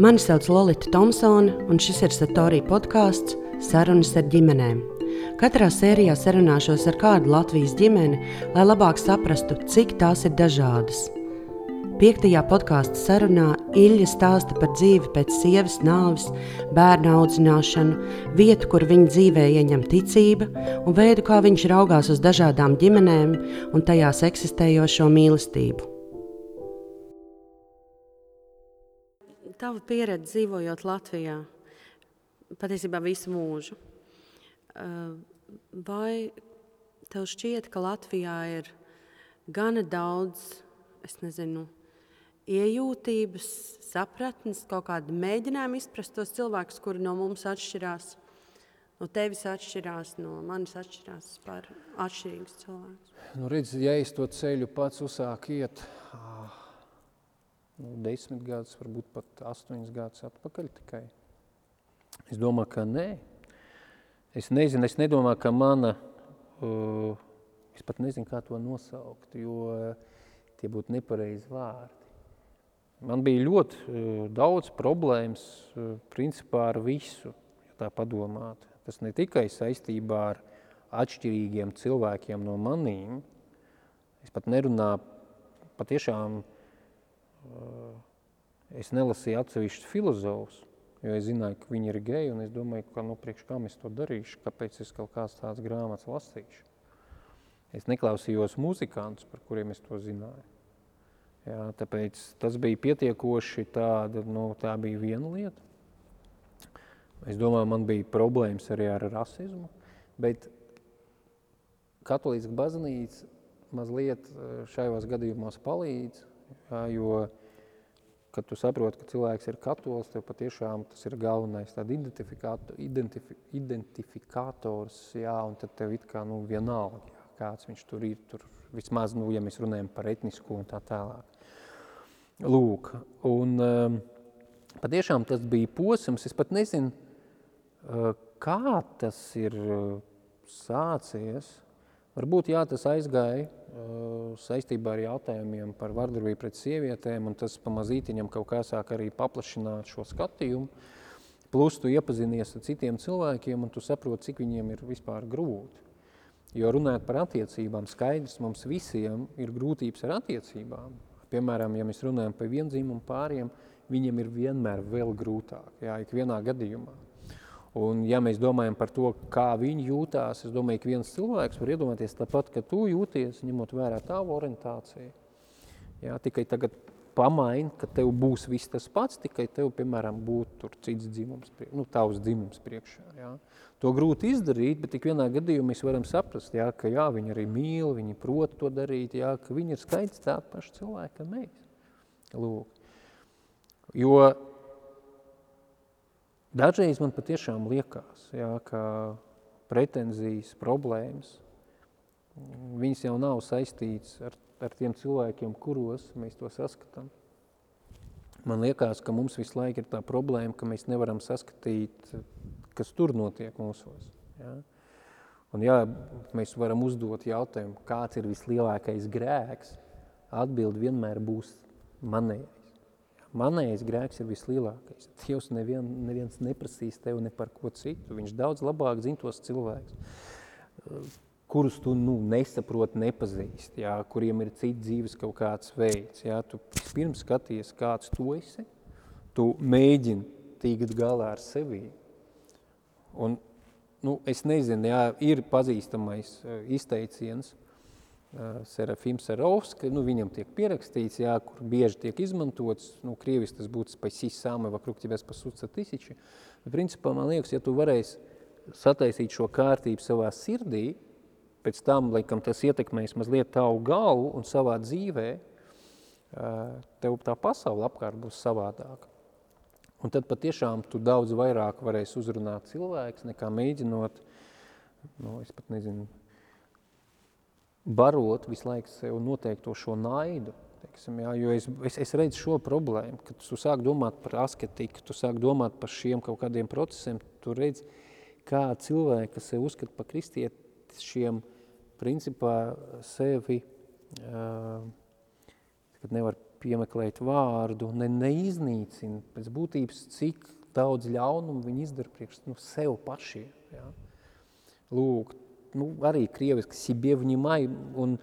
Mani sauc Lorita Thompsone, un šis ir Satorija podkāsts Sarunas ar ģimenēm. Katrā sērijā sarunāšos ar kādu Latvijas ģimeni, lai labāk saprastu, cik tās ir dažādas. Piektajā podkāstu sarunā Ilja stāsta par dzīvi pēc sievas nāves, bērnu audzināšanu, vietu, kur viņa dzīvē ieņem ticība, un veidu, kā viņš raugās uz dažādām ģimenēm un tajās eksistējošo mīlestību. Tava pieredze dzīvojot Latvijā, patiesībā visu mūžu. Vai tev šķiet, ka Latvijā ir gana daudz, es nezinu, iejūtības, sapratnes, kaut kāda mēģinājuma izprast tos cilvēkus, kuri no mums atšķirās. No tevis atšķirās, no manis atšķirās par atšķirīgus cilvēkus. Nu, redz, ja es to ceļu pats uzsāku iet nu, desmit gadus, varbūt pat astoņas gadus atpakaļ tikai. Es domāju, ka nē. Es nezinu, es nedomāju, ka mana, uh, es pat nezinu, kā to nosaukt, jo tie būtu nepareizi vārdi. Man bija ļoti uh, daudz problēmas uh, principā ar visu, ja tā padomāt. Tas ne tikai saistībā ar atšķirīgiem cilvēkiem no manīm. Es pat nerunāju patiešām, uh, es nelasīju atsevišķus filozofus, jo es zināju, ka viņi ir geji, un es domāju, ka nu, priekš kam es to darīšu, kāpēc es kaut kāds tāds grāmatas lasīšu. Es neklausījos muzikantus, par kuriem es to zināju. Jā, tāpēc tas bija pietiekoši tāda, nu, tā bija viena lieta. Es domāju, man bija problēmas arī ar rasismu, bet katolīska baznīca mazliet šajos gadījumos palīdz, jā, jo, kad tu saproti, ka cilvēks ir katols, tev patiešām tas ir galvenais tāda identifi, identifikators, jā, un tad tev it kā, nu, vienalga, jā, kāds viņš tur ir, tur vismaz, nu, ja mēs runājam par etnisko un tā tālāk. Lūk, un um, patiešām tas bija posms, es pat nezinu, uh, kā tas ir uh, sācies. Varbūt jā, tas aizgāja uh, saistībā ar jautājumiem par vardarbību pret sievietēm, un tas pamazītiņam kaut kā sāk arī paplašināt šo skatījumu. Plus tu iepazinies ar citiem cilvēkiem, un tu saproti, cik viņiem ir vispār grūti. Jo runājot par attiecībām, skaidrs mums visiem ir grūtības ar attiecībām. Piemēram, ja mēs runājam par vienzīmumu pāriem, viņiem ir vienmēr vēl grūtāk, jā, ikvienā gadījumā. Un, ja mēs domājam par to, kā viņi jūtās, es domāju, ka viens cilvēks var iedomāties tāpat, ka tu jūties, ņemot vērā tavu orientāciju. Jā, tikai tagad pamaini, ka tev būs viss tas pats, tikai tev, piemēram, būtu tur cits dzimums, nu, tavs dzimums priekšā. Jā. To grūti izdarīt, bet tik vienā gadījumā mēs varam saprast, jā, ka jā, viņi arī mīl, viņi prot to darīt, jā, ka viņi ir skaidrs tādi paši cilvēki, kā mēs. Lūk. Jo dažreiz man patiešām liekas, jā, ka pretenzijas, problēmas, viņas jau nav saistītas ar, ar tiem cilvēkiem, kuros mēs to saskatām. Man liekas, ka mums visu laiku ir tā problēma, ka mēs nevaram saskatīt kas tur notiek mūsos. Ja? Un jā, mēs varam uzdot jautājumu, kāds ir vislielākais grēks, atbild vienmēr būs manējais. Manējais grēks ir vislielākais. Dievs nevien, neviens neprasīs tev ne par ko citu. Viņš daudz labāk zina tos cilvēkus, kurus tu nu, nesaproti, nepazīst, jā, kuriem ir cits dzīves kaut kāds veids. Jā. Tu pirms skaties, kāds tu esi, tu mēģini tīkt galā ar sevi. Un, nu, es nezinu, jā, ir pazīstamais uh, izteiciens Serafim Serovska, nu, viņam tiek pierakstīts, jā, kur bieži tiek izmantots, nu, krievis tas būtu спаси самое вокруг тебя спасутся тысячи. Principā, man liekas, ja tu varēsi sataisīt šo kārtību savā sirdī, pēc tam, laikam, tas ietekmēs mazliet tavu galvu un savā dzīvē, uh, tev tā pasaule apkārt būs savādāka. Un tad patiešām tu daudz vairāk varēsi uzrunāt cilvēks, nekā mēģinot, nu, es pat nezinu, barot visu laiku sev noteikto šo naidu. Teiksim, jā, jo es, es, es redzu šo problēmu, kad tu sāk domāt par asketiku, tu sāk domāt par šiem kaut kādiem procesiem, tu redz, kā cilvēki, kas sev uzskata par kristiešiem, principā sevi, uh, kad nevar piemeklēt vārdu, ne, neiznīcina pēc būtības, cik daudz ļaunumu viņi izdara priekš nu, sev pašiem. Ja? Lūk, nu, arī krieviski себе внимай, un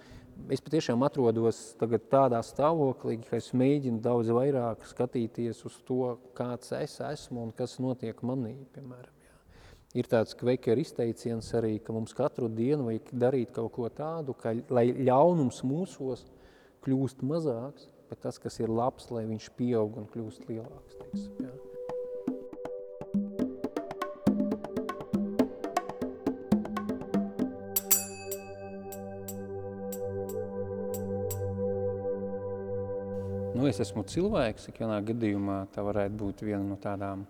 es patiešām atrodos tagad tādā stāvoklī, ka es mēģinu daudz vairāk skatīties uz to, kāds es esmu un kas notiek manī, piemēram. Jā. Ir tāds kveker izteiciens arī, ka mums katru dienu vajag darīt kaut ko tādu, ka, lai ļaunums mūsos kļūst mazāks, bet tas, kas ir labs, lai viņš pieaug un kļūst lielāks. Teiksim, jā. Nu, es esmu cilvēks, ikvienā gadījumā tā varētu būt viena no tādām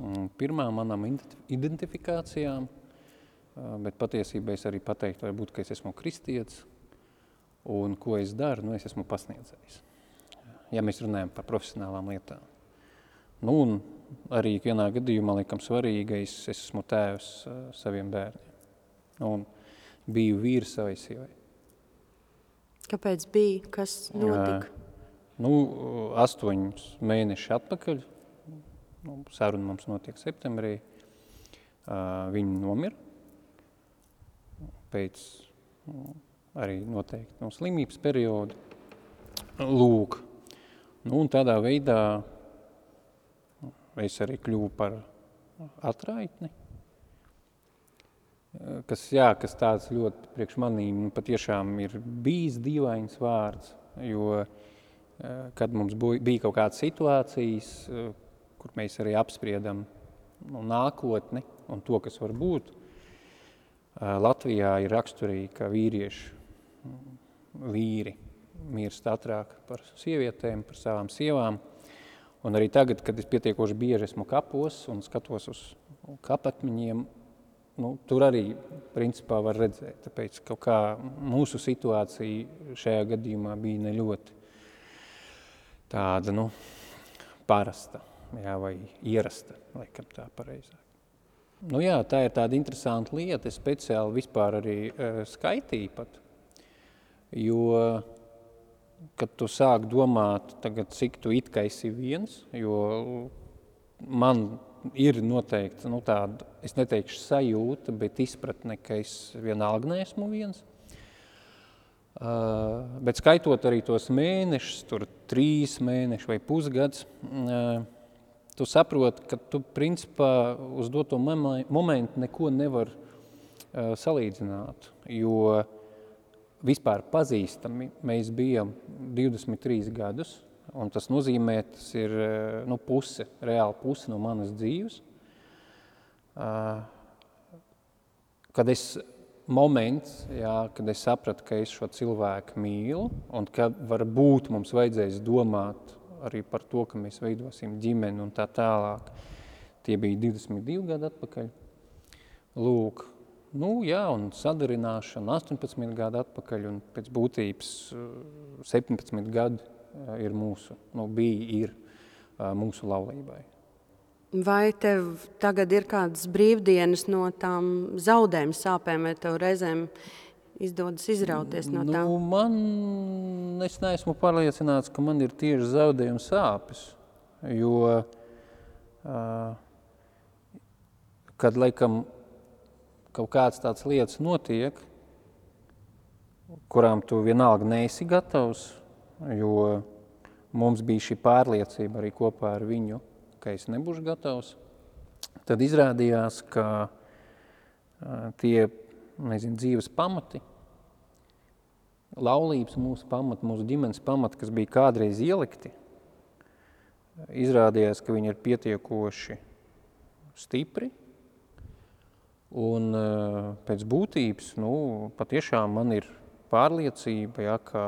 um, pirmām manām identifikācijām, uh, bet patiesībā es arī pateiktu, varbūt, ka es esmu kristietis, un ko es daru, nu, es esmu pasniedzējis. Ja mēs runājam par profesionālām lietām. Nu, un arī ikvienā gadījumā, liekam, svarīgais, es esmu tēvs uh, saviem bērniem. Un biju vīrs savai sievai. Kāpēc bija? Kas notika? Jā. Nu, astoņus mēnešus atpakaļ, nu, saruna mums notiek septembrī, uh, viņi nomira. Pēc nu, arī noteikti no slimības perioda. Lūk, nu, un tādā veidā es arī kļuvu par atraitni, kas, jā, kas tāds ļoti priekš manīm nu, patiešām ir bijis dīvains vārds, jo uh, kad mums bija kaut kādas situācijas, eh, kur mēs arī apspriedam nu, nākotni un to, kas var būt. Eh, Latvijā ir raksturīgi, ka vīrieši, mm, vīri mirst ātrāk par sievietēm, par savām sievām. Un arī tagad, kad es pietiekoši bieži esmu kapos un skatos uz kapakmeņiem, nu, tur arī principā var redzēt, tāpēc kaut kā mūsu situācija šajā gadījumā bija ne ļoti tāda, nu, parasta, jā, vai ierasta, laikam tā pareizāk. Nu jā, tā ir tāda interesanta lieta, es speciāli vispār arī uh, skaitīju pat, jo, kad tu sāk domāt tagad, cik tu it kā esi viens, jo man ir noteikti, nu tāda, es neteikšu sajūta, bet izpratne, ka es vienalga neesmu viens – bet skaitot arī tos mēnešus, tur trīs mēneši vai pusgads, tu saproti, ka tu principā uz doto momentu neko nevar salīdzināt, jo vispār pazīstami mēs bijām 23 gadus, un tas nozīmē, tas ir nu, puse, reāli puse no manas dzīves. Kad es moments, jā, kad es sapratu, ka es šo cilvēku mīlu un ka varbūt mums vajadzēs domāt arī par to, ka mēs veidosim ģimeni un tā tālāk. Tie bija 22 gadi atpakaļ. Lūk, nu jā, un sadarināšana 18 gadu atpakaļ un pēc būtības 17 eh, gadi eh, ir mūsu, nu bija, ir eh, mūsu laulībai. Vai tev tagad ir kādas brīvdienas no tām zaudējuma sāpēm, vai tev reizēm izdodas izrauties no tām? Nu, man, es neesmu pārliecināts, ka man ir tieši zaudējuma sāpes, jo, uh, kad, laikam, kaut kāds tāds lietas notiek, kurām tu vienalga neesi gatavs, jo mums bija šī pārliecība arī kopā ar viņu, ka es nebūšu gatavs, tad izrādījās, ka tie, nezinu, dzīves pamati, laulības mūsu pamati, mūsu ģimenes pamati, kas bija kādreiz ielikti, izrādījās, ka viņi ir pietiekoši stipri, un pēc būtības, nu, patiešām man ir pārliecība, ja, ka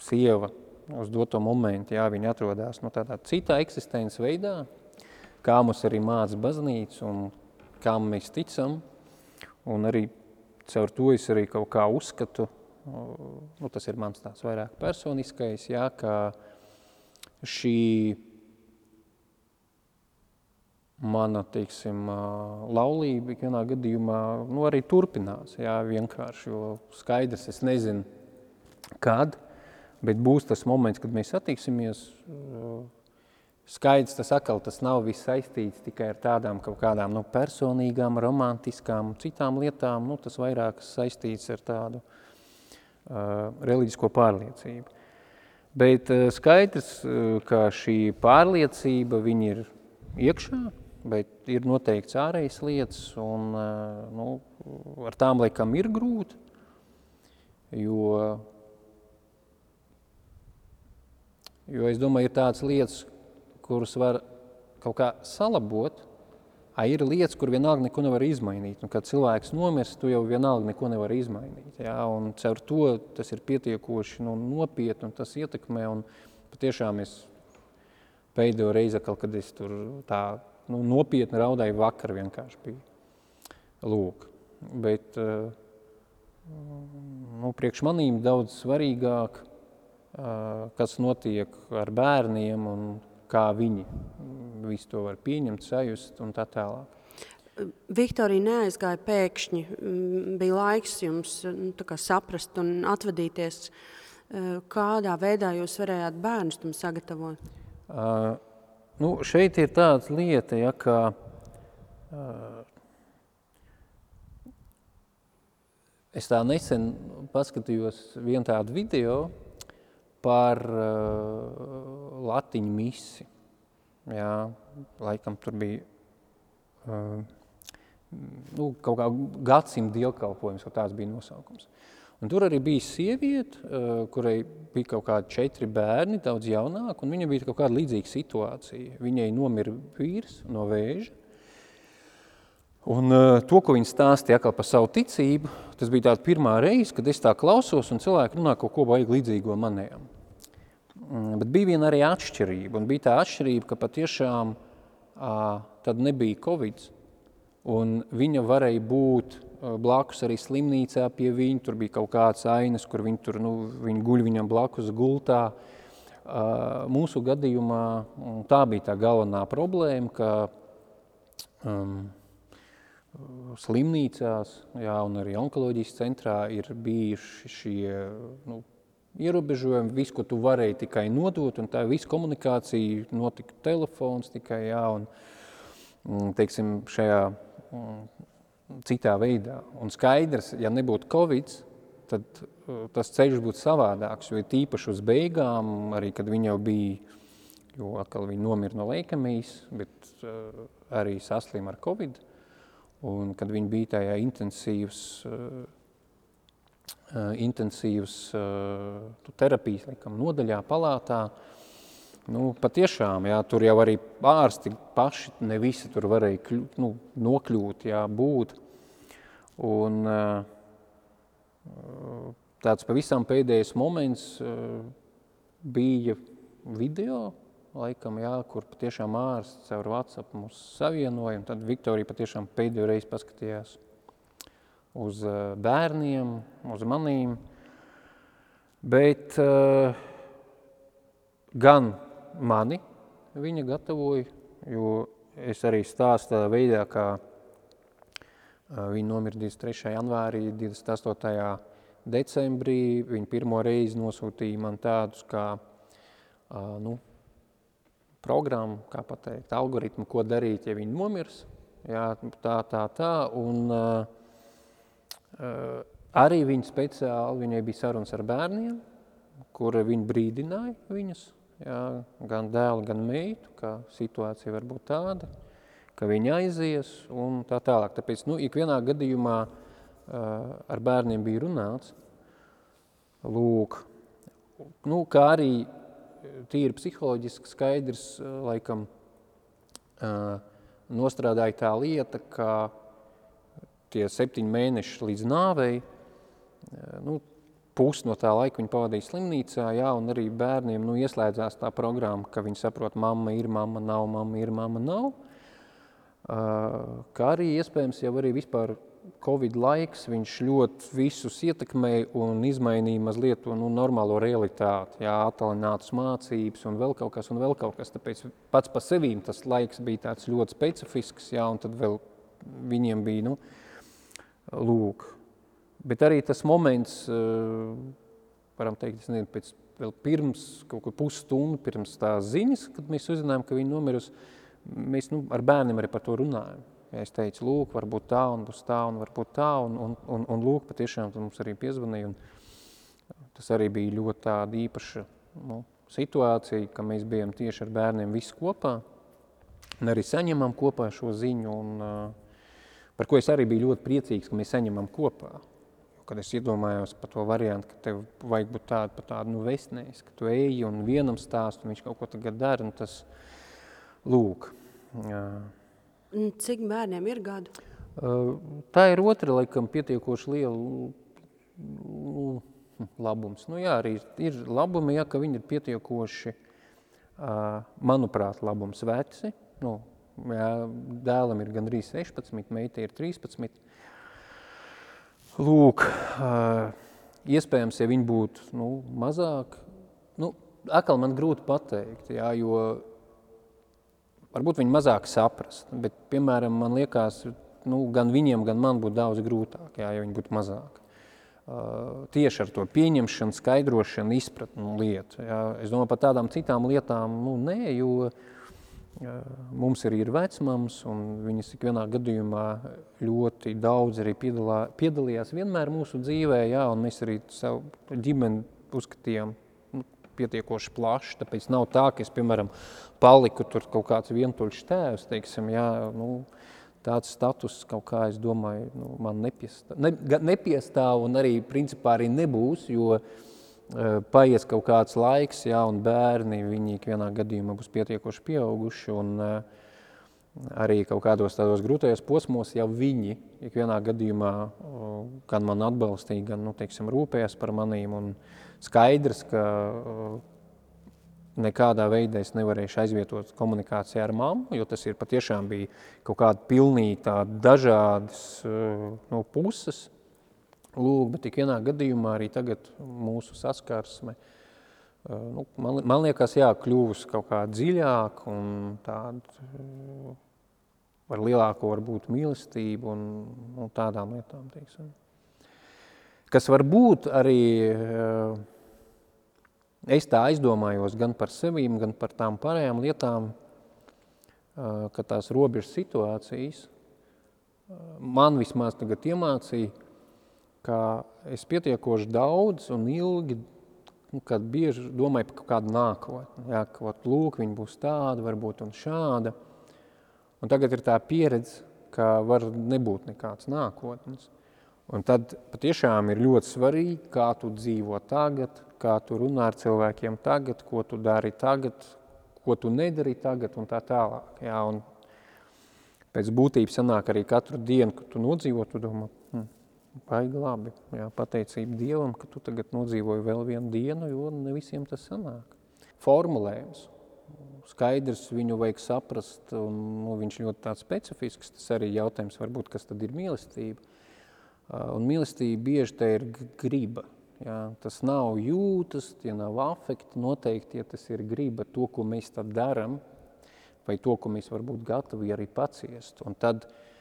sieva uz doto momentu, jā, viņi atrodas nu, tādā citā eksistences veidā, kā mums arī māca baznīca un kā mēs ticam, un arī caur to es arī kaut kā uzskatu, nu, tas ir mans tāds vairāk personiskais, jā, ka šī mana, teiksim, laulība vienā gadījumā, nu, arī turpinās, jā, vienkārši, jo skaidrs, es nezinu, kad, bet būs tas moments, kad mēs satiksimies, skaidrs tas atkal, tas nav viss saistīts tikai ar tādām kaut kādām nu, personīgām, romantiskām, citām lietām, nu, tas vairāk saistīts ar tādu uh, reliģisko pārliecību. Bet uh, skaidrs, uh, ka šī pārliecība, viņi ir iekšā, bet ir noteikts ārējas lietas, un uh, nu, ar tām laikam ir grūti, jo, jo es domāju, ir tādas lietas, kuras var kaut kā salabot, a, ir lietas, kur vienalga neko nevar izmainīt. Un, kad cilvēks nomirst, tu jau vienalga neko nevar izmainīt. Jā? Un caur to tas ir pietiekoši nu, nopietni un tas ietekmē. Un patiešām es pēdējo reizi, kad es tur tā nu, nopietni raudāju vakar vienkārši bija. Lūk. Bet uh, nu, priekš manīm daudz svarīgāk, kas notiek ar bērniem un kā viņi visu to var pieņemt, sajust un tā tālāk. Viktorija neaizgāja pēkšņi, bija laiks jums nu, saprast un atvadīties. Kādā veidā jūs varējāt bērnus tam sagatavot? Uh, nu, šeit ir tāds lieta, ja, ka uh, es tā nesen paskatījos vienu tādu video, par uh, latiņu misi. Jā, laikam tur bija uh, nu, kaut kā gadsimta dievkalpojums, kaut tāds bija nosaukums. Un tur arī bija sieviete, uh, kurai bija kaut kādi četri bērni, daudz jaunāki, un viņa bija kaut kāda līdzīga situācija. Viņai nomira vīrs no vēža, Un uh, to, ko viņi stāstīja par savu ticību, tas bija tā pirmā reize, kad es tā klausos un cilvēki runā kaut ko baigi līdzīgo manējam. Mm, bet bija viena arī atšķirība, un bija tā atšķirība, ka patiešām tad nebija Covid, un viņa varēja būt blakus arī slimnīcā pie viņa, tur bija kaut kāds ainas, kur viņi tur, nu, viņi guļ viņam blakus gultā. Mūsu gadījumā tā bija tā galvenā problēma, ka um, slimnīcās jā, un arī onkoloģijas centrā ir bijuši šie nu, ierobežojumi, viss, ko tu varēji tikai nodot, un tā visa komunikācija notika telefons tikai, jā, un, mm, teiksim, šajā mm, citā veidā. Un skaidrs, ja nebūtu Covid, tad uh, tas ceļš būtu savādāks, jo tīpaši uz beigām, arī kad viņa jau bija, jo atkal viņa nomira no leikemijas, bet uh, arī saslim ar Covid, Un kad viņi bija tajā intensīvas, uh, intensīvas uh, terapijas laikam, nodaļā, palātā, nu, patiešām, jā, tur jau arī ārsti paši ne visi tur varēja kļūt, nu, nokļūt, jā, būt. Un uh, tāds pavisam pēdējais moments bija video, laikam, jā, kur patiešām ārsts caur WhatsApp mūs savienoja, un tad Viktorija patiešām pēdējo reizi paskatījās uz uh, bērniem, uz manīm, bet uh, gan mani viņa gatavoja, jo es arī stāstu tādā veidā, kā uh, viņa nomira 23. janvārī, 28. decembrī, viņa pirmo reizi nosūtīja man tādus kā, nu, programmu, kā pateikt, algoritmu, ko darīt, ja viņi nomirs. Jā, tā, tā, tā. Un uh, arī viņa speciāli, viņai bija sarunas ar bērniem, kur viņi brīdināja viņus, jā, gan dēlu, gan meitu, ka situācija var būt tāda, ka viņi aizies un tā tālāk. Tāpēc, nu, ikvienā gadījumā uh, ar bērniem bija runāts, lūk, nu, kā arī tīri psiholoģiski skaidrs, eh, laikam, eh, nostrādāja tā lieta, ka tie septiņi mēneši līdz nāvei, eh, nu, pusi no tā laika viņi pavadīja slimnīcā, jā, un arī bērniem nu, ieslēdzās tā programma, ka viņi saprot, mamma ir, mamma nav, mamma ir, mamma nav. Kā arī iespējams jau arī vispār Covid laiks, viņš ļoti visus ietekmēja un izmainīja mazliet to nu, normālo realitāti, jā, atalinātas mācības un vēl kaut kas, un vēl kaut kas. Tāpēc pats pa sevīm tas laiks bija tāds ļoti specifisks, jā, un tad vēl viņiem bija, nu, lūk. Bet arī tas moments, varam teikt, es nezinu, pēc vēl pirms, kaut kur pusstundu pirms tās ziņas, kad mēs uzzinājām, ka viņa nomirusi, mēs nu, ar bērniem arī par to runājam. Ja es teicu, lūk, varbūt tā, un būs tā, un varbūt tā, un, un, un, un lūk, patiešām mums arī piezvanīja, un tas arī bija ļoti tāda īpaša nu, situācija, ka mēs bijām tieši ar bērniem visi kopā, un arī saņemam kopā šo ziņu, un par ko es arī biju ļoti priecīgs, ka mēs saņemam kopā. Kad es iedomājos par to variantu, ka tev vajag būt tādu, tādu nu, vestnējs, ka tu eji un vienam stāst, un viņš kaut ko tagad dara, un tas, lūk. Cik bērniem ir gadu? Tā ir otra, laikam, pietiekoši liela labums. Nu, jā, arī ir labumi, ja, ka viņi ir pietiekoši, manuprāt, labums veci. Nu, jā, dēlam ir gandrīz 16, meita ir 13. Lūk, iespējams, ja viņi būtu nu, mazāk, nu, atkal man grūti pateikt, jā, jo varbūt viņi mazāk saprast, bet, piemēram, man liekas, nu, gan viņiem, gan man būtu daudz grūtāk, jā, ja viņi būtu mazāk tieši ar to pieņemšanu, skaidrošanu, izpratnu lietu. Ja. Es domāju, par tādām citām lietām, nu, nē, jo mums arī ir vecmams, un viņas ikvienā gadījumā ļoti daudz arī piedalā, piedalījās vienmēr mūsu dzīvē, ja, un mēs arī savu ģimeni uzskatījām nu, pietiekoši plaši, tāpēc nav tā, ka es, piemēram, paliku tur kaut kāds vientuļš tēvs, teiksim, ja, nu, tāds status kaut kā, es domāju, nu, man nepiestāv, ne, nepiestāv un arī principā arī nebūs, jo uh, paies kaut kāds laiks, jā, un bērni, viņi ikvienā gadījumā būs pietiekoši pieauguši, un uh, arī kaut kādos tādos grūtajos posmos jau viņi ikvienā gadījumā uh, gan man atbalstīja, gan, nu, teiksim, rūpējās par manīm, un skaidrs, ka nekādā veidā es nevarēšu aizvietot komunikāciju ar mammu, jo tas ir patiešām bija kaut kāda pilnīgi tāda dažādas eh, no puses. Lūk, bet tik vienā gadījumā arī tagad mūsu saskarsme, eh, nu, man, man liekas, jā, kļūs kaut kā dziļāk un tāda eh, ar lielāko varbūt mīlestību un, un tādām lietām, teiksim. Kas var būt arī uh, Es tā aizdomājos gan par sevīm, gan par tām pārējām lietām, ka tās robežas situācijas man vismaz tagad iemācīja, ka es pietiekoši daudz un ilgi, nu, kad bieži domāju par kādu nākotni. Jā, ka vat, lūk, viņi būs tāda, varbūt un šāda. Un tagad ir tā pieredze, ka var nebūt nekāds nākotnes. Un tad patiešām ir ļoti svarīgi, kā tu dzīvo tagad, kā tu runā ar cilvēkiem tagad, ko tu dari tagad, ko tu nedari tagad un tā tālāk. Jā, un pēc būtības sanāk arī katru dienu, kad tu nodzīvo, tu domā, hm, baigi labi, jā, pateicība Dievam, ka tu tagad nodzīvoji vēl vienu dienu, jo ne visiem tas sanāk. Formulējums. Skaidrs, viņu vajag saprast, un nu, viņš ļoti tāds specifisks, tas arī jautājums varbūt, kas tad ir mīlestība. Un mīlestība bieži te ir griba. Jā, tas nav jūtas, tie nav afekti, noteikti, ja tas ir griba to, ko mēs tad daram, vai to, ko mēs varbūt gatavi arī paciest. Un tad, uh,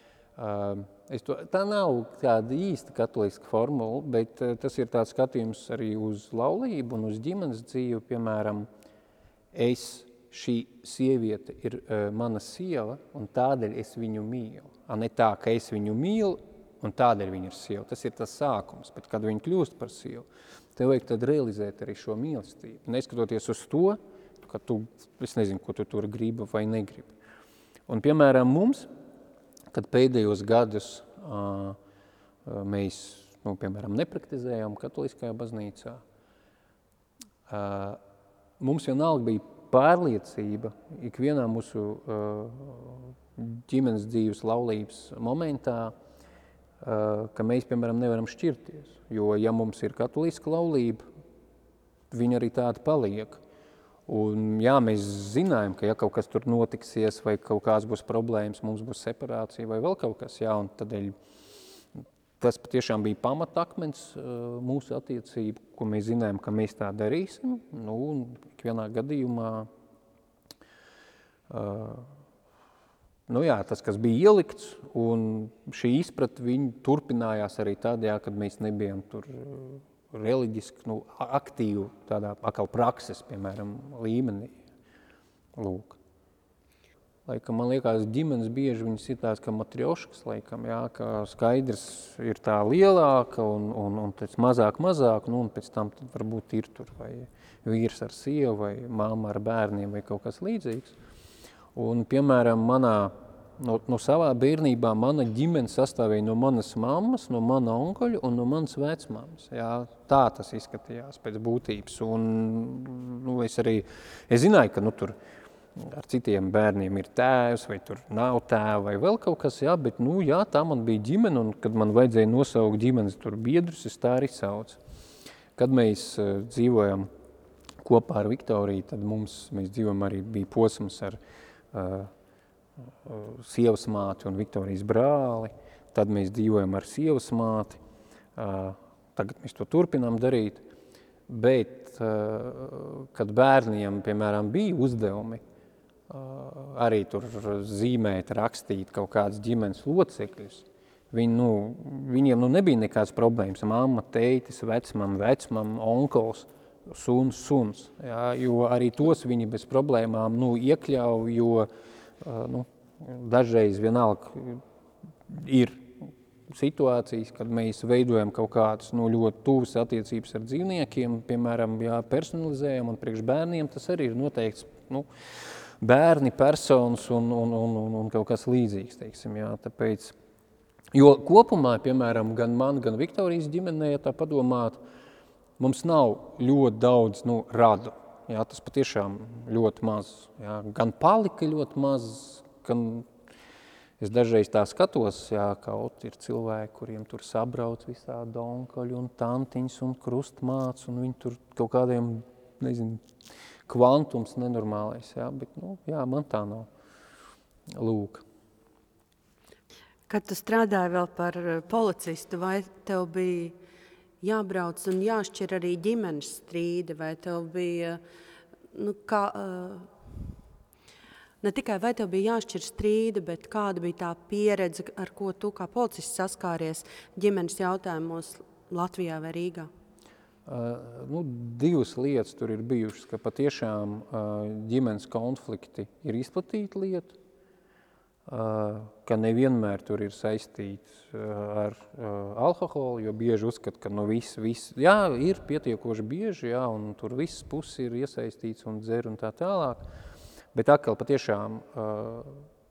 es to, tā nav tāda īsta katoliska formula, bet uh, tas ir tāds skatījums arī uz laulību un uz ģimenes dzīvi. Piemēram, es, šī sieviete ir uh, mana sieva, un tādēļ es viņu mīlu. A ne tā, ka es viņu mīlu, un tādēļ viņa ir sieva. Tas ir tas sākums, bet kad viņa kļūst par sievu, tev vajag tad realizēt arī šo mīlestību. Neskatoties uz to, ka tu, es nezinu, ko tu tur gribi vai negribi. Un, piemēram, mums, kad pēdējos gadus uh, mēs, nu, piemēram, nepraktizējām katoliskajā baznīcā, uh, mums vienalga bija pārliecība ikvienā mūsu uh, ģimenes dzīves laulības momentā, ka mēs, piemēram, nevaram šķirties. Jo, ja mums ir katoliska laulība, viņa arī tāda paliek. Un, jā, mēs zinājām, ka ja kaut kas tur notiksies vai kaut kāds būs problēmas, mums būs separācija vai vēl kaut kas, jā, un tādēļ tas patiešām bija pamatakmens mūsu attiecību, ko mēs zinājām, ka mēs tā darīsim. Nu, un ikvienā gadījumā Nu jā, tas, kas bija ielikts, un šī izpratne turpinājās arī tad, jā, kad mēs nebijām tur reliģiski, nu, aktīvu tādā akal prakses, piemēram, līmenī. Lūk. Laikam, man liekas, ģimenes bieži viņas ir tās, ka matrioškas, laikam, jā, ka skaidrs ir tā lielāka un, un, un pēc mazāk, mazāk, nu, un pēc tam tad varbūt ir tur vai vīrs ar sievu vai mamma ar bērniem vai kaut kas līdzīgs. Un, piemēram, manā no, no savā bērnībā mana ģimene sastāvēja no manas mammas, no mana onkuļa un no manas vecmāmas. Jā, tā tas izskatījās pēc būtības. Un, nu, es arī es zināju, ka nu, tur ar citiem bērniem ir tēvs vai tur nav tēva vai vēl kaut kas, jā, bet nu, jā, tā man bija ģimene un kad man vajadzēja nosaukt ģimenes tur biedrus, es tā arī saucu. Kad mēs uh, dzīvojam kopā ar Viktoriju, tad mums, mēs dzīvojam arī, bija posms ar uh, sievas māti un Viktorijas brāli, tad mēs dzīvojam ar sievas māti, tagad mēs to turpinām darīt, bet kad bērniem, piemēram, bija uzdevumi, arī tur zīmēt, rakstīt kaut kādas ģimenes locekļus, Viņi, nu, viņiem nu, nebija nekādas problēmas. Mamma, teitis, vecmam, vecmam, onkulis, suns, suns. Jā, jo arī tos viņi bez problēmām nu, iekļauj, jo uh, nu, dažreiz vienalga ir situācijas, kad mēs veidojam kaut kādas nu, ļoti tuvas attiecības ar dzīvniekiem, piemēram, jā, personalizējam, un priekš bērniem tas arī ir noteikts nu, bērni, personas un, un, un, un, un kaut kas līdzīgs, teiksim, jā, tāpēc, jo kopumā, piemēram, gan man, gan Viktorijas ģimenē, ja tā padomāt, mums nav ļoti daudz nu, radu, Jā, tas patiešām ļoti maz. Jā. Gan palika ļoti maz, gan es dažreiz tā skatos, jā, kaut ir cilvēki, kuriem tur sabrauc visādi onkaļi un tantiņas un krustmāts, un viņi tur kaut kādiem, nezinu, kvantums nenormālais, jā, bet, nu, jā, man tā nav. Lūk. Kad tu strādāji vēl par policistu, vai tev bija jābrauc un jāšķir arī ģimenes strīdi, vai tev bija, nu, kā, ne tikai vai tev bija jāšķir strīdi, bet kāda bija tā pieredze, ar ko tu kā policists saskāries ģimenes jautājumos Latvijā vai Rīgā? Uh, nu, divas lietas tur ir bijušas, ka patiešām uh, ģimenes konflikti ir izplatīta lieta, ka nevienmēr tur ir saistīts ar alkoholu, jo bieži uzskat, ka nu viss, viss, jā, ir pietiekoši bieži, jā, un tur viss puses ir iesaistīts un dzer un tā tālāk, bet atkal patiešām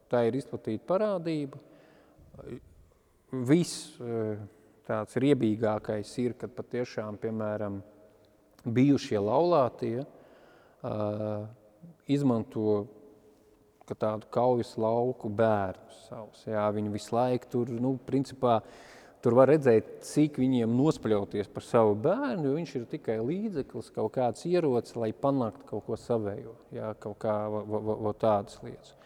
tā ir izplatīta parādība. Viss tāds riebīgākais ir, kad patiešām, piemēram, bijušie laulātie izmanto ka tādu kaujas lauku bērnus savus. Jā, viņi visu laiku tur, nu, principā, tur var redzēt, cik viņiem nospļauties par savu bērnu, jo viņš ir tikai līdzeklis, kaut kāds ierocis, lai panāktu kaut ko savējo, jā, kaut kā va, va, va, tādas lietas.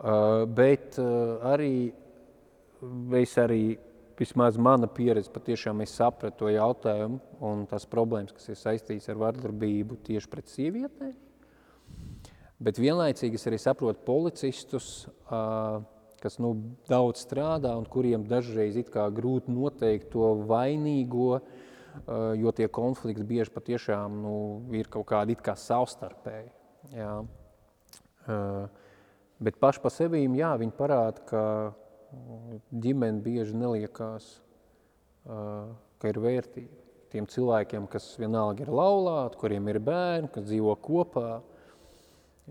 Uh, bet uh, arī es arī, vismaz mana pieredze, patiešām es sapratu to jautājumu un tās problēmas, kas ir saistīts ar vardarbību tieši pret sievietēm, Bet vienlaicīgi es arī saprotu policistus, kas nu, daudz strādā un kuriem dažreiz kā grūti noteikt to vainīgo, jo tie konflikti bieži patiešām nu, ir kaut kādi kā savstarpēji. Jā. Bet paši pa sevīm, jā, viņi parāda, ka ģimene bieži neliekās, ka ir vērtība. Tiem cilvēkiem, kas vienalga ir laulāti, kuriem ir bērni, kas dzīvo kopā,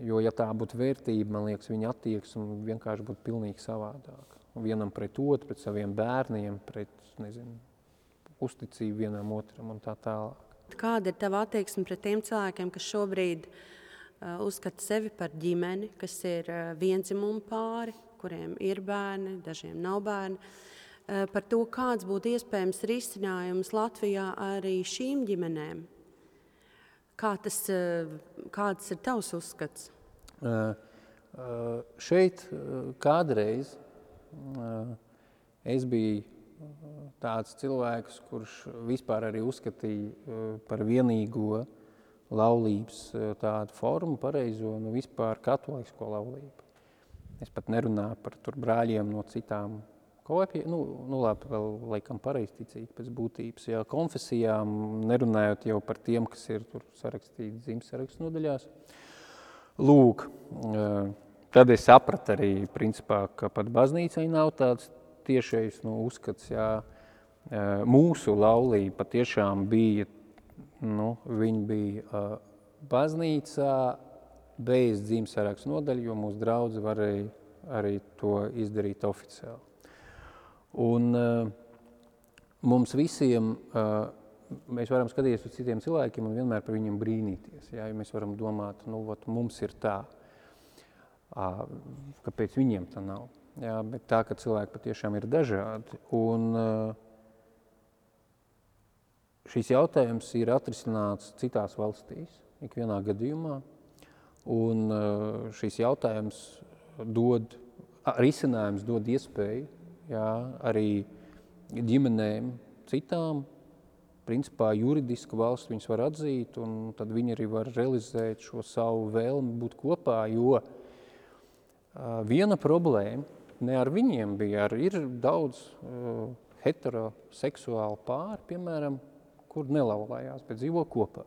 Jo, ja tā būtu vērtība, man liekas, viņa attieksme vienkārši būtu pilnīgi savādāka. Vienam pret otru, pret saviem bērniem, pret, nezinu, uzticību vienam otram un tā tālāk. Kāda ir tava attieksme pret tiem cilvēkiem, kas šobrīd uh, uzskata sevi par ģimeni, kas ir uh, vienzimumu pāri, kuriem ir bērni, dažiem nav bērni, uh, par to, kāds būtu iespējams risinājums Latvijā arī šīm ģimenēm? Kā tas, eh, kāds ir tavs uzskats? Uh, uh, šeit uh, kādreiz es biju tāds cilvēks, kurš vispār arī uzskatīja par vienīgo laulības tādu formu, pareizo, nu vispār katolisko laulību. Es pat nerunāju par tur brāļiem no citām kopija, nu, nu labi, vēl laikam pareizticīgi pēc būtības, jā, konfesijām, nerunājot jau par tiem, kas ir tur sarakstīti dzimsarakstu nodaļās. Lūk, tad es sapratu arī, principā, ka pat baznīcai nav tāds tiešais nu, uzskats, jā, mūsu laulība patiešām bija, nu, viņi bija baznīcā bez dzimsarakstu nodaļu, jo mūsu draudzi varēja arī to izdarīt oficiāli. Un uh, mums visiem, uh, mēs varam skatīties uz citiem cilvēkiem un vienmēr par viņiem brīnīties. Jā, ja mēs varam domāt, nu, ot, mums ir tā, kāpēc viņiem tā nav. Jā, bet tā, ka cilvēki patiešām ir dažādi. Un uh, šīs jautājums ir atrisināts citās valstīs, ikvienā gadījumā. Un šīs jautājums dod, risinājums dod iespēju jā, arī ģimenēm citām, principā juridiski valsts viņas var atzīt, un tad viņi arī var realizēt šo savu vēlmi būt kopā, jo uh, viena problēma ne ar viņiem bija, ar, ir daudz uh, heteroseksuālu pāri, piemēram, kur nelaulājās, bet dzīvo kopā.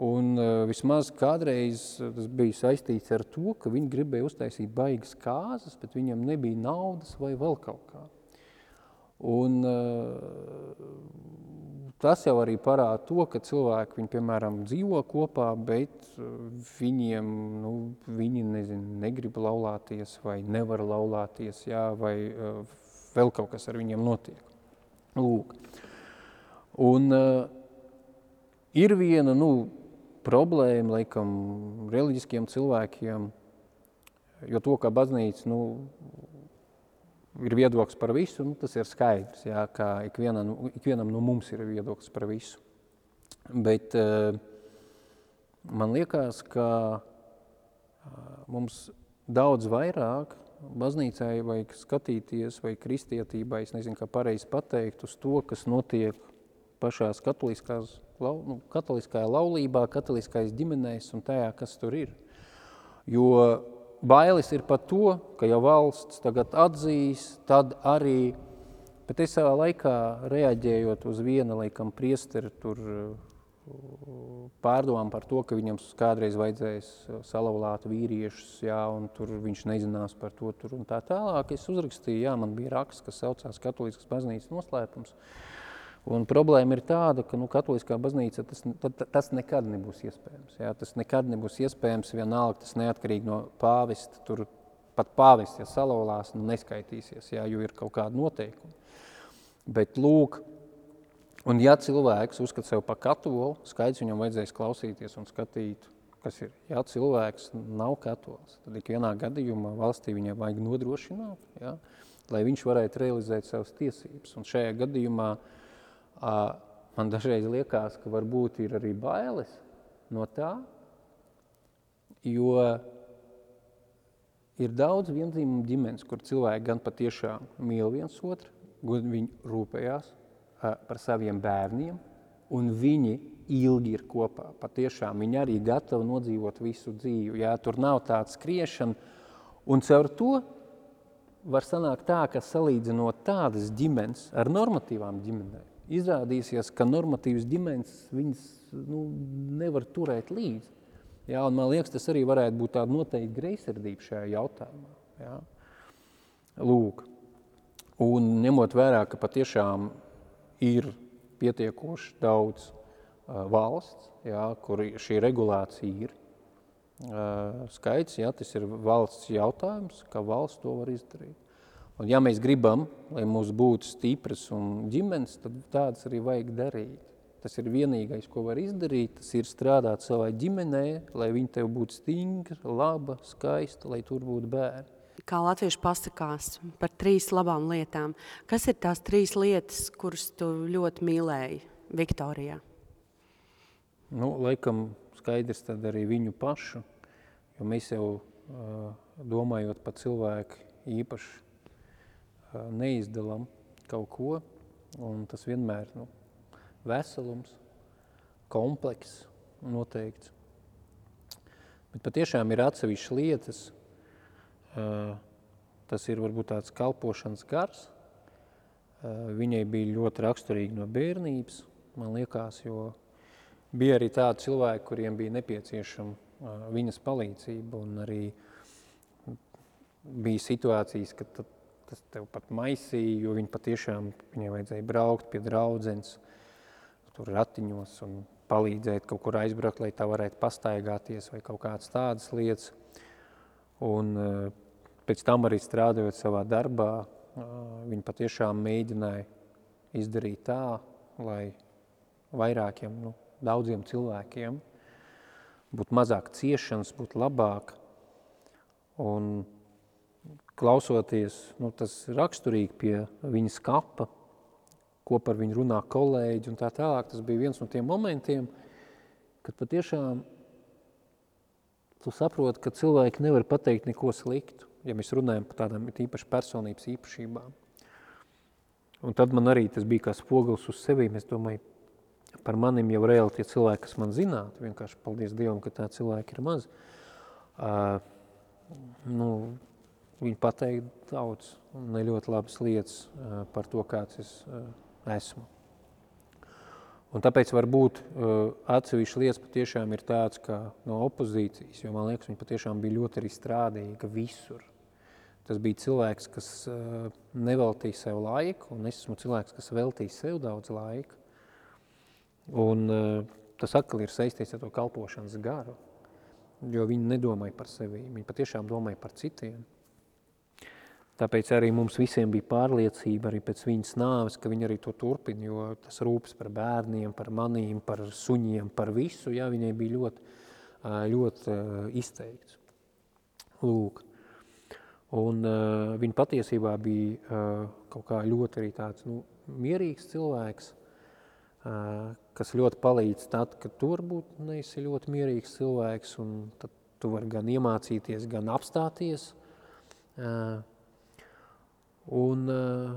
Un uh, vismaz kādreiz tas bija saistīts ar to, ka viņi gribēja uztaisīt baigas kāzas, bet viņam nebija naudas vai vēl kaut kā. Un uh, tas jau arī parāda to, ka cilvēki, viņi, piemēram, dzīvo kopā, bet viņiem, nu, viņi, nezinu, negrib laulāties vai nevar laulāties, jā, vai uh, vēl kaut kas ar viņiem notiek. Lūk. Un uh, ir viena, nu, problēma, laikam, reliģiskiem cilvēkiem, jo to, ka baznīca, nu, ir viedoklis par visu, nu, tas ir skaidrs, jā, ka ikvienam, ikvienam no mums ir viedoklis par visu. Bet uh, man liekas, ka uh, mums daudz vairāk baznīcai vajag skatīties vai kristietībai, es nezinu, kā pareizi pateikt, uz to, kas notiek pašās katoliskās lau, nu, katoliskajā laulībā, katoliskais ģimenēs un tajā, kas tur ir. Jo bailes ir par to, ka ja valsts tagad atzīs, tad arī, bet es savā laikā reaģējot uz viena, laikam, priesteri tur pārdomām par to, ka viņam kādreiz vajadzēs salauzāt vīriešus, jā, un tur viņš nezinās par to tur tā tālāk. Es uzrakstīju, jā, man bija raksts, kas saucās Katolīskas baznīcas noslēpums. Uh, Un problēma ir tāda, ka nu, katoliskā baznīca tas, tas nekad nebūs iespējams. Jā, tas nekad nebūs iespējams, vienalga tas neatkarīgi no pāvesta. Tur pat pāvests, ja salauzās, nu, neskaitīsies, jā, jo ir kaut kāda noteikuma. Bet lūk, un ja cilvēks uzskata sev par katolu, skaidrs viņam vajadzēs klausīties un skatīt, kas ir. Ja cilvēks nav katols, tad ikvienā gadījumā valstī viņam vajag nodrošināt, jā, lai viņš varētu realizēt savas tiesības. Un šajā gadījumā uh, Man dažreiz liekas, ka varbūt ir arī bailes no tā, jo ir daudz vienzīmumu ģimenes, kur cilvēki gan patiešām mīl viens otru, gan viņi rūpējās par saviem bērniem, un viņi ilgi ir kopā. Patiešām viņi arī gatavi nodzīvot visu dzīvi. Jā, tur nav tāds skriešana, un caur to var sanākt tā, ka salīdzinot tādas ģimenes ar normatīvām ģimenēm, izrādīsies, ka normatīvas ģimenes viņas nu, nevar turēt līdzi. Jā, un man liekas, tas arī varētu būt tāda noteikti greizsirdība šajā jautājumā. Jā. Lūk. Un ņemot vērā, ka patiešām ir pietiekoši daudz uh, valsts, jā, kur šī regulācija ir uh, skaits, jā, tas ir valsts jautājums, ka valsts to var izdarīt. Un ja mēs gribam, lai mums būtu stipras un ģimenes, tad tādas arī vajag darīt. Tas ir vienīgais, ko var izdarīt, tas ir strādāt savā ģimenē, lai viņa tev būtu stingra, laba, skaista, lai tur būtu bērni. Kā latvieši pasakās par trīs labām lietām. Kas ir tās trīs lietas, kuras tu ļoti mīlēji Viktorijā? Nu, laikam skaidrs tad arī viņu pašu, jo mēs jau domājot par cilvēku īpaši neizdalam kaut ko, un tas vienmēr nu, veselums, komplekss noteikts. Bet patiešām ir atsevišķas lietas, tas ir varbūt tāds kalpošanas gars. Viņai bija ļoti raksturīgi no bērnības, man liekas, jo bija arī tādi cilvēki, kuriem bija nepieciešama viņas palīdzība un arī bija situācijas, kad tas tev pat maisīja, jo viņi patiešām, viņai vajadzēja braukt pie draudzenes, tur ratiņos un palīdzēt kaut kur aizbraukt, lai tā varētu pastaigāties vai kaut kādas tādas lietas. Un pēc tam arī strādājot savā darbā, viņi patiešām mēģināja izdarīt tā, lai vairākiem, nu, daudziem cilvēkiem būtu mazāk ciešanas, būtu labāk. Un klausoties, nu, tas raksturīgi pie viņas kapa, ko par viņu runā kolēģi un tā tālāk, tas bija viens no tiem momentiem, kad patiešām tu saproti, ka cilvēki nevar pateikt neko sliktu ja mēs runājam par tādām īpaši personības īpašībām. Un tad man arī tas bija kā spoglis uz sevi. Es domāju, par manim jau reāli tie cilvēki, kas man zinātu, vienkārši paldies Dievam, ka tā cilvēki ir maz. Uh, nu, viņi pateikt daudz un ne ļoti labas lietas uh, par to, kāds es uh, esmu. Un tāpēc varbūt uh, atsevišķi lietas patiešām ir tāds, kā no opozīcijas, jo man liekas, viņi patiešām bija ļoti arī strādīga visur. Tas bija cilvēks, kas neveltīja sev laiku, un es esmu cilvēks, kas veltīja sev daudz laika. Un tas atkal ir saistīts ar to kalpošanas garu, jo viņi nedomāja par sevi, viņi patiešām domāja par citiem. Tāpēc arī mums visiem bija pārliecība arī pēc viņas nāves, ka viņi arī to turpina, jo tas rūpes par bērniem, par manīm, par suņiem, par visu, jā, viņai bija ļoti, ļoti izteikts. Lūk. Un uh, viņa patiesībā bija uh, kaut kā ļoti arī tāds nu, mierīgs cilvēks, uh, kas ļoti palīdz tad, kad tu varbūt neesi ļoti mierīgs cilvēks, un tad tu vari gan iemācīties, gan apstāties. Uh, un uh,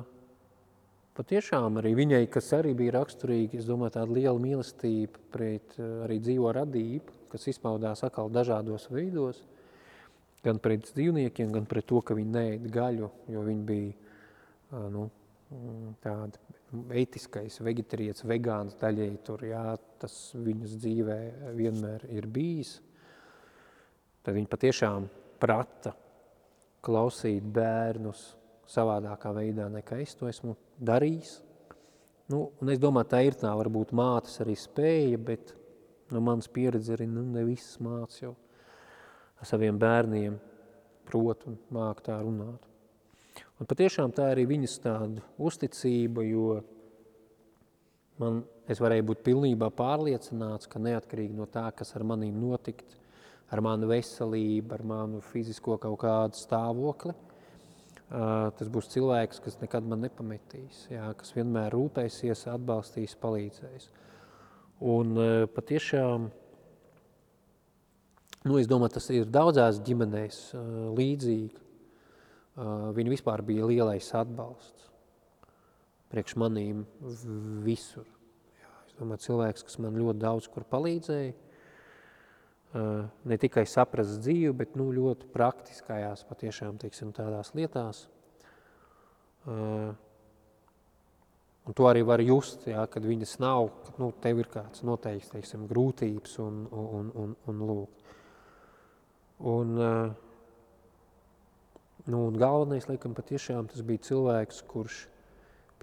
patiešām arī viņai, kas arī bija raksturīgi, es domāju, tāda liela mīlestība pret uh, arī dzīvo radību, kas izpaudās atkal dažādos veidos – gan pret dzīvniekiem, gan pret to, ka viņi neēd gaļu, jo viņi bija nu, tāda etiskais vegetarietis, vegāns daļēji tur, jā, tas viņas dzīvē vienmēr ir bijis. Tad viņi patiešām prata klausīt bērnus savādākā veidā, nekā es to esmu darījis. Nu, un es domāju, tā ir tā varbūt mātes arī spēja, bet no manas pieredze arī nu, ne visas mātes jau saviem bērniem prot un māk tā runāt. Un patiešām tā arī viņas tāda uzticība, jo man, es varēju būt pilnībā pārliecināts, ka neatkarīgi no tā, kas ar manīm notikt, ar manu veselību, ar manu fizisko kaut kādu stāvokli, tas būs cilvēks, kas nekad man nepametīs, jā, kas vienmēr rūpēsies, atbalstīs, palīdzēs. Un patiešām Nu, es domāju, tas ir daudzās ģimenēs līdzīgi. Viņi vispār bija lielais atbalsts priekš manīm visur. Jā, es domāju, cilvēks, kas man ļoti daudz kur palīdzēja, ne tikai saprast dzīvi, bet nu, ļoti praktiskajās patiešām teiksim, tādās lietās. Uh, un to arī var just, jā, kad viņas nav, kad nu, tev ir kāds noteikts teiksim, grūtības un, un, un, un lūk. Un, eh, nu, un galvenais, laikam, patiešām tas bija cilvēks, kurš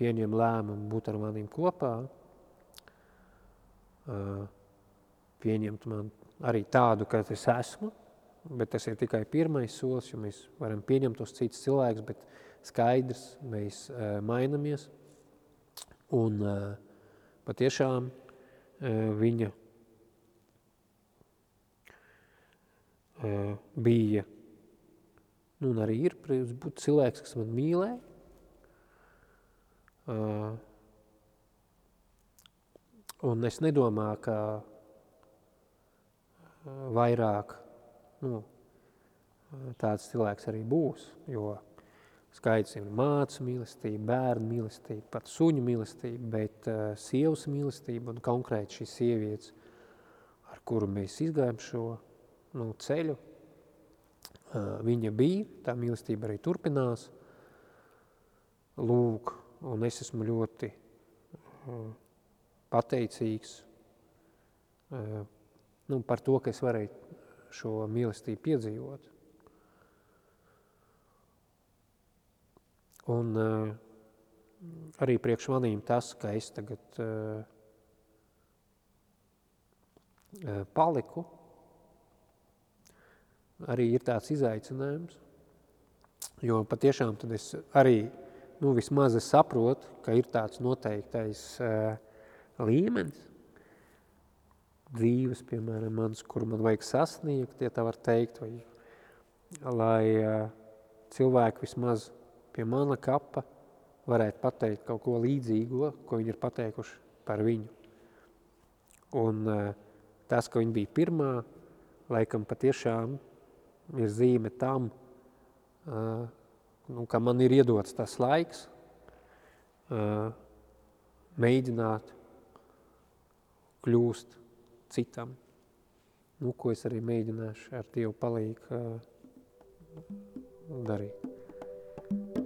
pieņem lēmumu būt ar maniem kopā, eh, pieņemt man arī tādu, kā es esmu, bet tas ir tikai pirmais solis, jo mēs varam pieņemt tos citus cilvēkus, bet skaidrs, mēs uh, mainamies. Un uh, patiešām uh, viņa uh, bija, nu, un arī ir būt cilvēks, kas man mīlē. Uh, un es nedomāju, ka vairāk nu, tāds cilvēks arī būs, jo skaidrs ir mācu mīlestība, bērnu mīlestība, pat suņu mīlestība, bet uh, sievas mīlestība un konkrēti šīs sievietes, ar kuru mēs izgājam šo nu, ceļu. viņa bija, tā mīlestība arī turpinās. Lūk, un es esmu ļoti pateicīgs nu, par to, ka es varēju šo mīlestību piedzīvot. Un uh, arī priekš manīm tas, ka es tagad uh, paliku, arī ir tāds izaicinājums, jo patiešām tad es arī, nu vismaz es saprotu, ka ir tāds noteiktais uh, līmenis, dzīves, piemēram, mans, kur man vajag sasniegt, ja tā var teikt, vai, lai uh, cilvēki vismaz pie mana kapa varētu pateikt kaut ko līdzīgo, ko viņi ir pateikuši par viņu. Un uh, tas, ka viņa bija pirmā, laikam patiešām ir zīme tam, uh, nu, ka man ir iedots tas laiks uh, mēģināt kļūst citam. Nu, ko es arī mēģināšu ar Dievu palīgu darīt.